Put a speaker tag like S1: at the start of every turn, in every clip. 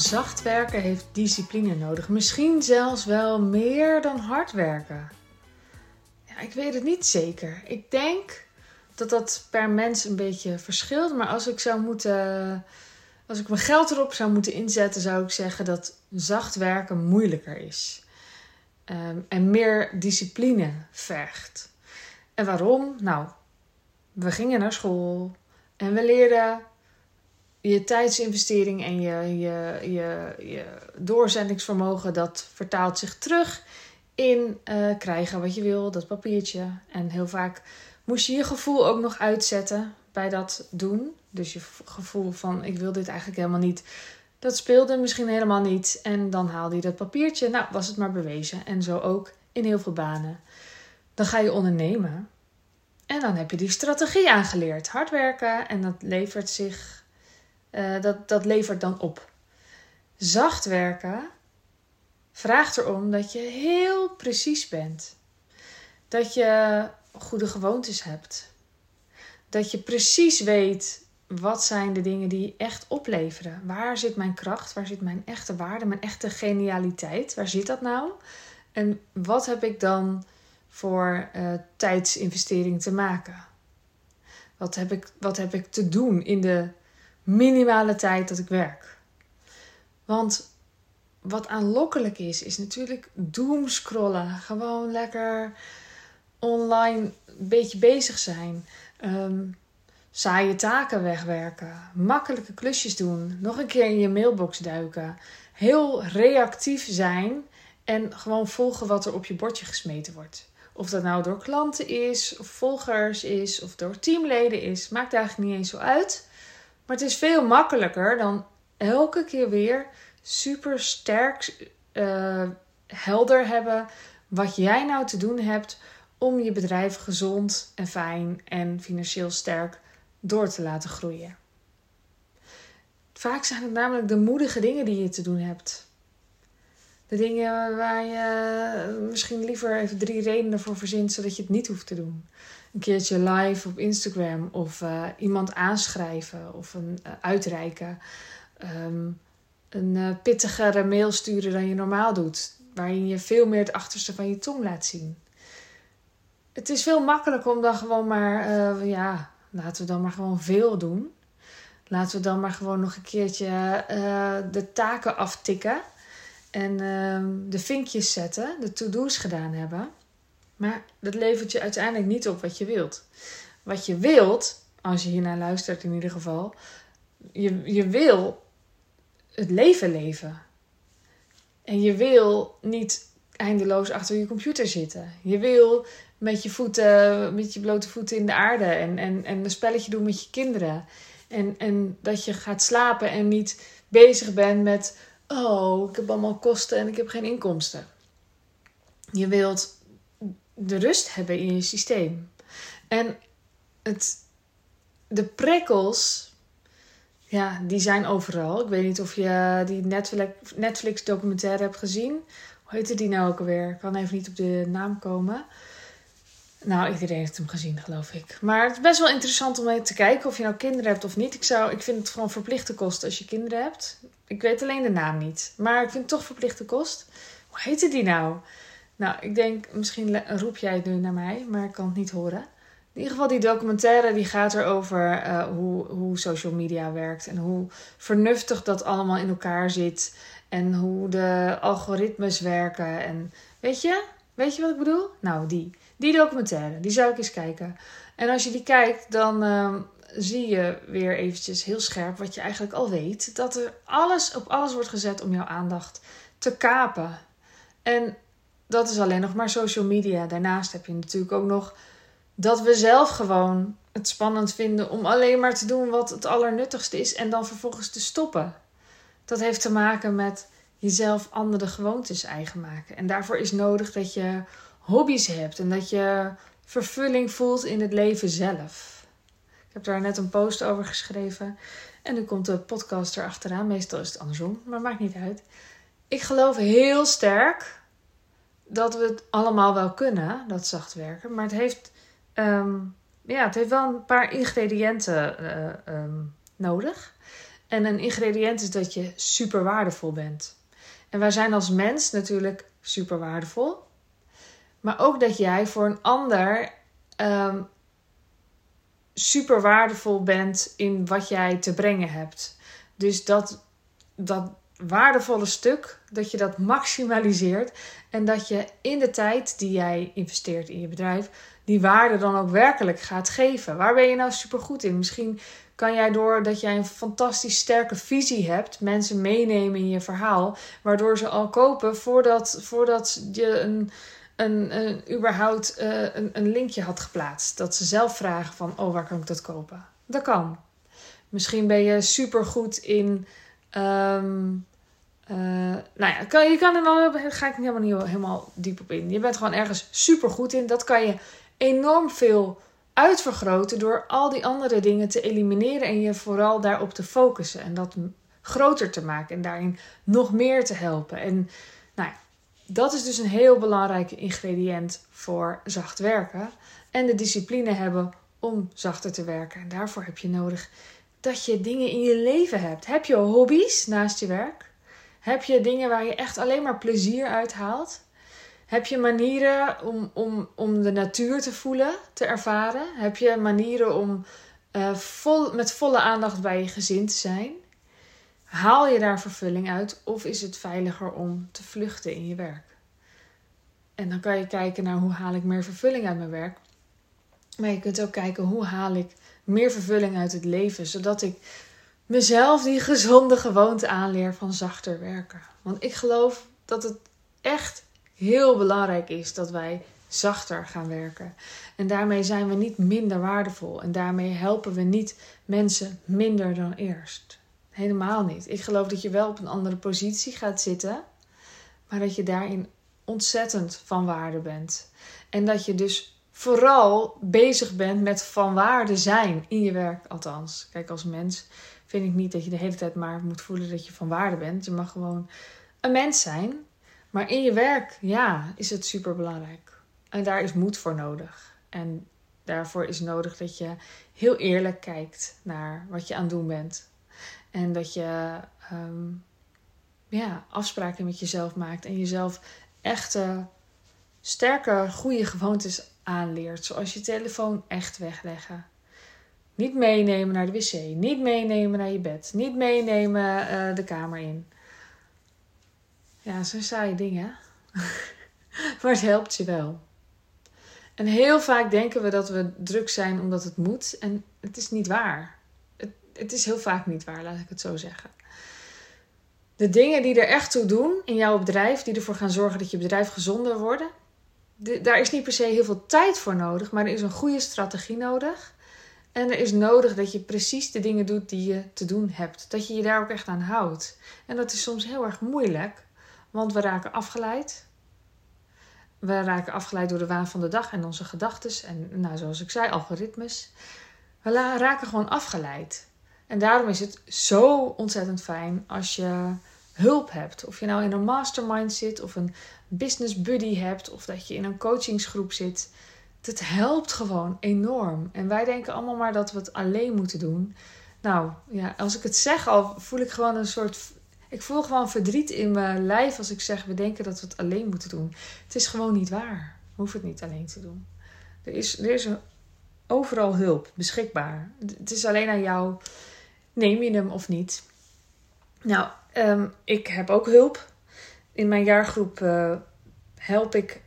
S1: zacht werken heeft discipline nodig. Misschien zelfs wel meer dan hard werken. Ja, ik weet het niet zeker. Ik denk dat dat per mens een beetje verschilt. Maar als ik zou moeten. Als ik mijn geld erop zou moeten inzetten, zou ik zeggen dat zacht werken moeilijker is. Ehm, en meer discipline vergt. En waarom? Nou, we gingen naar school en we leerden je tijdsinvestering en je, je, je, je doorzendingsvermogen, dat vertaalt zich terug in uh, krijgen wat je wil, dat papiertje. En heel vaak moest je je gevoel ook nog uitzetten bij dat doen. Dus je gevoel van ik wil dit eigenlijk helemaal niet. Dat speelde misschien helemaal niet. En dan haalde je dat papiertje. Nou, was het maar bewezen. En zo ook in heel veel banen. Dan ga je ondernemen. En dan heb je die strategie aangeleerd. Hard werken. En dat levert zich. Uh, dat, dat levert dan op. Zacht werken vraagt erom dat je heel precies bent. Dat je goede gewoontes hebt. Dat je precies weet wat zijn de dingen die echt opleveren. Waar zit mijn kracht? Waar zit mijn echte waarde? Mijn echte genialiteit? Waar zit dat nou? En wat heb ik dan voor uh, tijdsinvestering te maken? Wat heb, ik, wat heb ik te doen in de minimale tijd dat ik werk? Want wat aanlokkelijk is, is natuurlijk doomscrollen. Gewoon lekker online een beetje bezig zijn. Um, saaie taken wegwerken. Makkelijke klusjes doen. Nog een keer in je mailbox duiken. Heel reactief zijn. En gewoon volgen wat er op je bordje gesmeten wordt. Of dat nou door klanten is, of volgers is, of door teamleden is. Maakt eigenlijk niet eens zo uit. Maar het is veel makkelijker dan elke keer weer super sterk uh, helder hebben wat jij nou te doen hebt om je bedrijf gezond en fijn en financieel sterk door te laten groeien. Vaak zijn het namelijk de moedige dingen die je te doen hebt. De dingen waar je misschien liever even drie redenen voor verzint zodat je het niet hoeft te doen. Een keertje live op Instagram of uh, iemand aanschrijven of een uh, uitreiken. Um, een uh, pittigere mail sturen dan je normaal doet. Waarin je veel meer het achterste van je tong laat zien. Het is veel makkelijker om dan gewoon maar, ja, laten we dan maar gewoon veel doen. Laten we dan maar gewoon nog een keertje de taken aftikken. En uh, de vinkjes zetten, de to-do's gedaan hebben. Maar dat levert je uiteindelijk niet op wat je wilt. Wat je wilt, als je hiernaar luistert in ieder geval. Je, je wil het leven leven. En je wil niet eindeloos achter je computer zitten. Je wil met je voeten, met je blote voeten in de aarde en, en, en een spelletje doen met je kinderen. En, en dat je gaat slapen en niet bezig bent met, oh, ik heb allemaal kosten en ik heb geen inkomsten. Je wilt de rust hebben in je systeem. En het, de prikkels, ja, die zijn overal. Ik weet niet of je die Netflix documentaire hebt gezien. Hoe heette die nou ook alweer? Ik kan even niet op de naam komen. Nou, iedereen heeft hem gezien, geloof ik. Maar het is best wel interessant om even te kijken of je nou kinderen hebt of niet. Ik, zou, ik vind het gewoon verplichte kost als je kinderen hebt. Ik weet alleen de naam niet. Maar ik vind het toch verplichte kost. Hoe heette die nou? Nou, ik denk, misschien roep jij het nu naar mij, maar ik kan het niet horen. In ieder geval, die documentaire die gaat erover uh, hoe, hoe social media werkt. En hoe vernuftig dat allemaal in elkaar zit. En hoe de algoritmes werken. En weet je? Weet je wat ik bedoel? Nou, die. Die documentaire, die zou ik eens kijken. En als je die kijkt, dan uh, zie je weer eventjes heel scherp wat je eigenlijk al weet. Dat er alles op alles wordt gezet om jouw aandacht te kapen. En dat is alleen nog maar social media. Daarnaast heb je natuurlijk ook nog dat we zelf gewoon het spannend vinden om alleen maar te doen wat het allernuttigste is en dan vervolgens te stoppen. Dat heeft te maken met jezelf andere gewoontes eigen maken. En daarvoor is nodig dat je hobby's hebt en dat je vervulling voelt in het leven zelf. Ik heb daar net een post over geschreven en nu komt de podcast erachteraan. Meestal is het andersom, maar maakt niet uit. Ik geloof heel sterk dat we het allemaal wel kunnen, dat zacht werken, maar het heeft, um, ja, het heeft wel een paar ingrediënten uh, um, nodig. En een ingrediënt is dat je super waardevol bent. En wij zijn als mens natuurlijk super waardevol. Maar ook dat jij voor een ander um, super waardevol bent in wat jij te brengen hebt. Dus dat, dat waardevolle stuk, dat je dat maximaliseert. En dat je in de tijd die jij investeert in je bedrijf, die waarde dan ook werkelijk gaat geven. Waar ben je nou super goed in? Misschien kan jij door dat jij een fantastisch sterke visie hebt, mensen meenemen in je verhaal, waardoor ze al kopen voordat, voordat je een, een, een, überhaupt uh, een, een linkje had geplaatst. Dat ze zelf vragen van, oh, waar kan ik dat kopen? Dat kan. Misschien ben je super goed in. Um, uh, nou ja, kan, je kan er wel, ga ik helemaal niet helemaal diep op in. Je bent gewoon ergens super goed in. Dat kan je enorm veel uitvergroten door al die andere dingen te elimineren en je vooral daarop te focussen en dat groter te maken en daarin nog meer te helpen. En nou ja, dat is dus een heel belangrijk ingrediënt voor zacht werken en de discipline hebben om zachter te werken. En daarvoor heb je nodig dat je dingen in je leven hebt. Heb je hobby's naast je werk? Heb je dingen waar je echt alleen maar plezier uit haalt? Heb je manieren om, om, om de natuur te voelen, te ervaren? Heb je manieren om uh, vol, met volle aandacht bij je gezin te zijn? Haal je daar vervulling uit of is het veiliger om te vluchten in je werk? En dan kan je kijken naar hoe haal ik meer vervulling uit mijn werk. Maar je kunt ook kijken hoe haal ik meer vervulling uit het leven, zodat ik mezelf die gezonde gewoonte aanleer van zachter werken. Want ik geloof dat het echt heel belangrijk is dat wij zachter gaan werken. En daarmee zijn we niet minder waardevol. En daarmee helpen we niet mensen minder dan eerst. Helemaal niet. Ik geloof dat je wel op een andere positie gaat zitten, maar dat je daarin ontzettend van waarde bent. En dat je dus vooral bezig bent met van waarde zijn in je werk, althans. Kijk, als mens vind ik niet dat je de hele tijd maar moet voelen dat je van waarde bent. Je mag gewoon een mens zijn maar in je werk, ja, is het super belangrijk. En daar is moed voor nodig. En daarvoor is nodig dat je heel eerlijk kijkt naar wat je aan het doen bent. En dat je ehm, ja, afspraken met jezelf maakt en jezelf echte, sterke, goede gewoontes aanleert. Zoals je telefoon echt wegleggen. Niet meenemen naar de wc. Niet meenemen naar je bed. Niet meenemen uh, de kamer in. Ja, zo saaie dingen. maar het helpt je wel. En heel vaak denken we dat we druk zijn omdat het moet. En het is niet waar. Het, is heel vaak niet waar, laat ik het zo zeggen. De dingen die er echt toe doen in jouw bedrijf, die ervoor gaan zorgen dat je bedrijf gezonder wordt, daar is niet per se heel veel tijd voor nodig, maar er is een goede strategie nodig. En er is nodig dat je precies de dingen doet die je te doen hebt. Dat je je daar ook echt aan houdt. En dat is soms heel erg moeilijk. Want we raken afgeleid. We raken afgeleid door de waan van de dag en onze gedachten. En nou, zoals ik zei, algoritmes. We raken gewoon afgeleid. En daarom is het zo ontzettend fijn als je hulp hebt. Of je nou in een mastermind zit of een business buddy hebt of dat je in een coachingsgroep zit. Het helpt gewoon enorm. En wij denken allemaal maar dat we het alleen moeten doen. Nou ja, als ik het zeg al, voel ik gewoon een soort ik voel gewoon verdriet in mijn lijf als ik zeg: we denken dat we het alleen moeten doen. Het is gewoon niet waar. We hoeven het niet alleen te doen. Er is, er is overal hulp beschikbaar. Het is alleen aan jou. Neem je hem of niet? Nou, ehm, ik heb ook hulp. In mijn jaargroep uh, help ik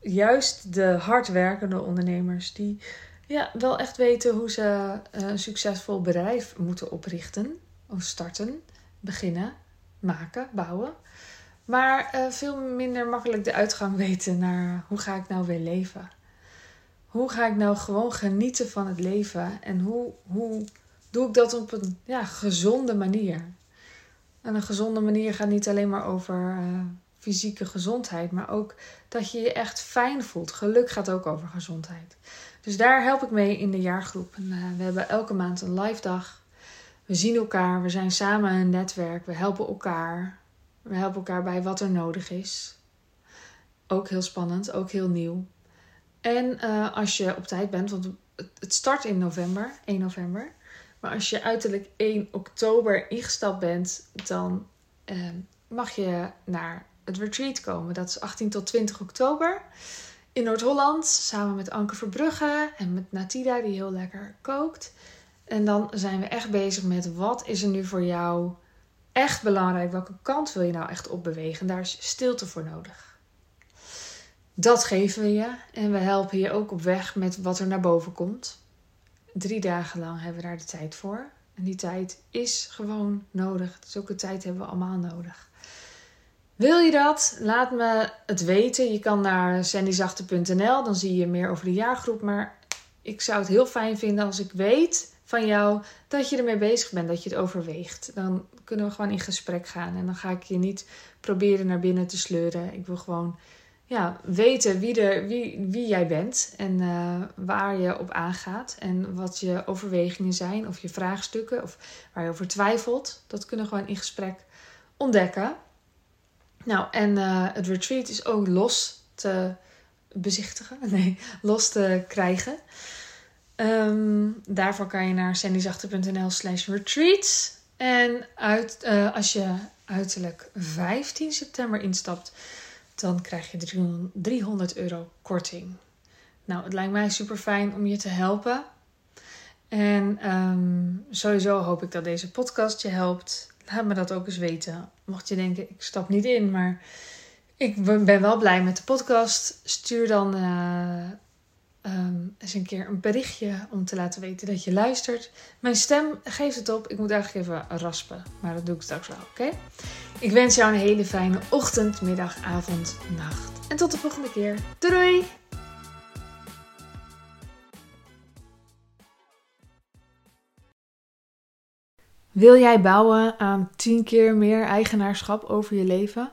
S1: juist de hardwerkende ondernemers die ja, wel echt weten hoe ze een succesvol bedrijf moeten oprichten of starten, beginnen maken, bouwen. Maar uh, veel minder makkelijk de uitgang weten naar hoe ga ik nou weer leven. Hoe ga ik nou gewoon genieten van het leven en hoe, hoe doe ik dat op een ja, gezonde manier? En een gezonde manier gaat niet alleen maar over uh, fysieke gezondheid, maar ook dat je je echt fijn voelt. Geluk gaat ook over gezondheid. Dus daar help ik mee in de jaargroep. En, uh, we hebben elke maand een live dag we zien elkaar, we zijn samen een netwerk, we helpen elkaar. We helpen elkaar bij wat er nodig is. Ook heel spannend, ook heel nieuw. En uh, als je op tijd bent, want het start in november, 1 november. Maar als je uiterlijk 1 oktober ingestapt bent, dan ehm, mag je naar het retreat komen. Dat is 18 tot 20 oktober in Noord-Holland. Samen met Anke Verbrugge en met Natida, die heel lekker kookt. En dan zijn we echt bezig met wat is er nu voor jou echt belangrijk? Welke kant wil je nou echt opbewegen? Daar is stilte voor nodig. Dat geven we je en we helpen je ook op weg met wat er naar boven komt. Drie dagen lang hebben we daar de tijd voor. En die tijd is gewoon nodig. Zulke tijd hebben we allemaal nodig. Wil je dat? Laat me het weten. Je kan naar sandyzachte.nl, dan zie je meer over de jaargroep. Maar ik zou het heel fijn vinden als ik weet van jou dat je ermee bezig bent, dat je het overweegt. Dan kunnen we gewoon in gesprek gaan. En dan ga ik je niet proberen naar binnen te sleuren. Ik wil gewoon ja, weten wie, er, wie, wie jij bent en uh, waar je op aangaat. En wat je overwegingen zijn, of je vraagstukken, of waar je over twijfelt. Dat kunnen we gewoon in gesprek ontdekken. Nou, en uh, het retreat is ook los te bezichtigen. Nee, los te krijgen. Um, daarvoor kan je naar sandyzachte.nl slash retreats. En uit, uh, als je uiterlijk 15 september instapt, dan krijg je 300 euro korting. Nou, het lijkt mij super fijn om je te helpen. En um, sowieso hoop ik dat deze podcast je helpt. Laat me dat ook eens weten. Mocht je denken, ik stap niet in, maar ik ben wel blij met de podcast. Stuur dan uh, um, eens een keer een berichtje om te laten weten dat je luistert. Mijn stem geeft het op. Ik moet eigenlijk even raspen, maar dat doe ik straks wel, oké? Ik wens jou een hele fijne ochtend, middag, avond, nacht. En tot de volgende keer. Doei! Wil jij bouwen aan 10 keer meer eigenaarschap over je leven?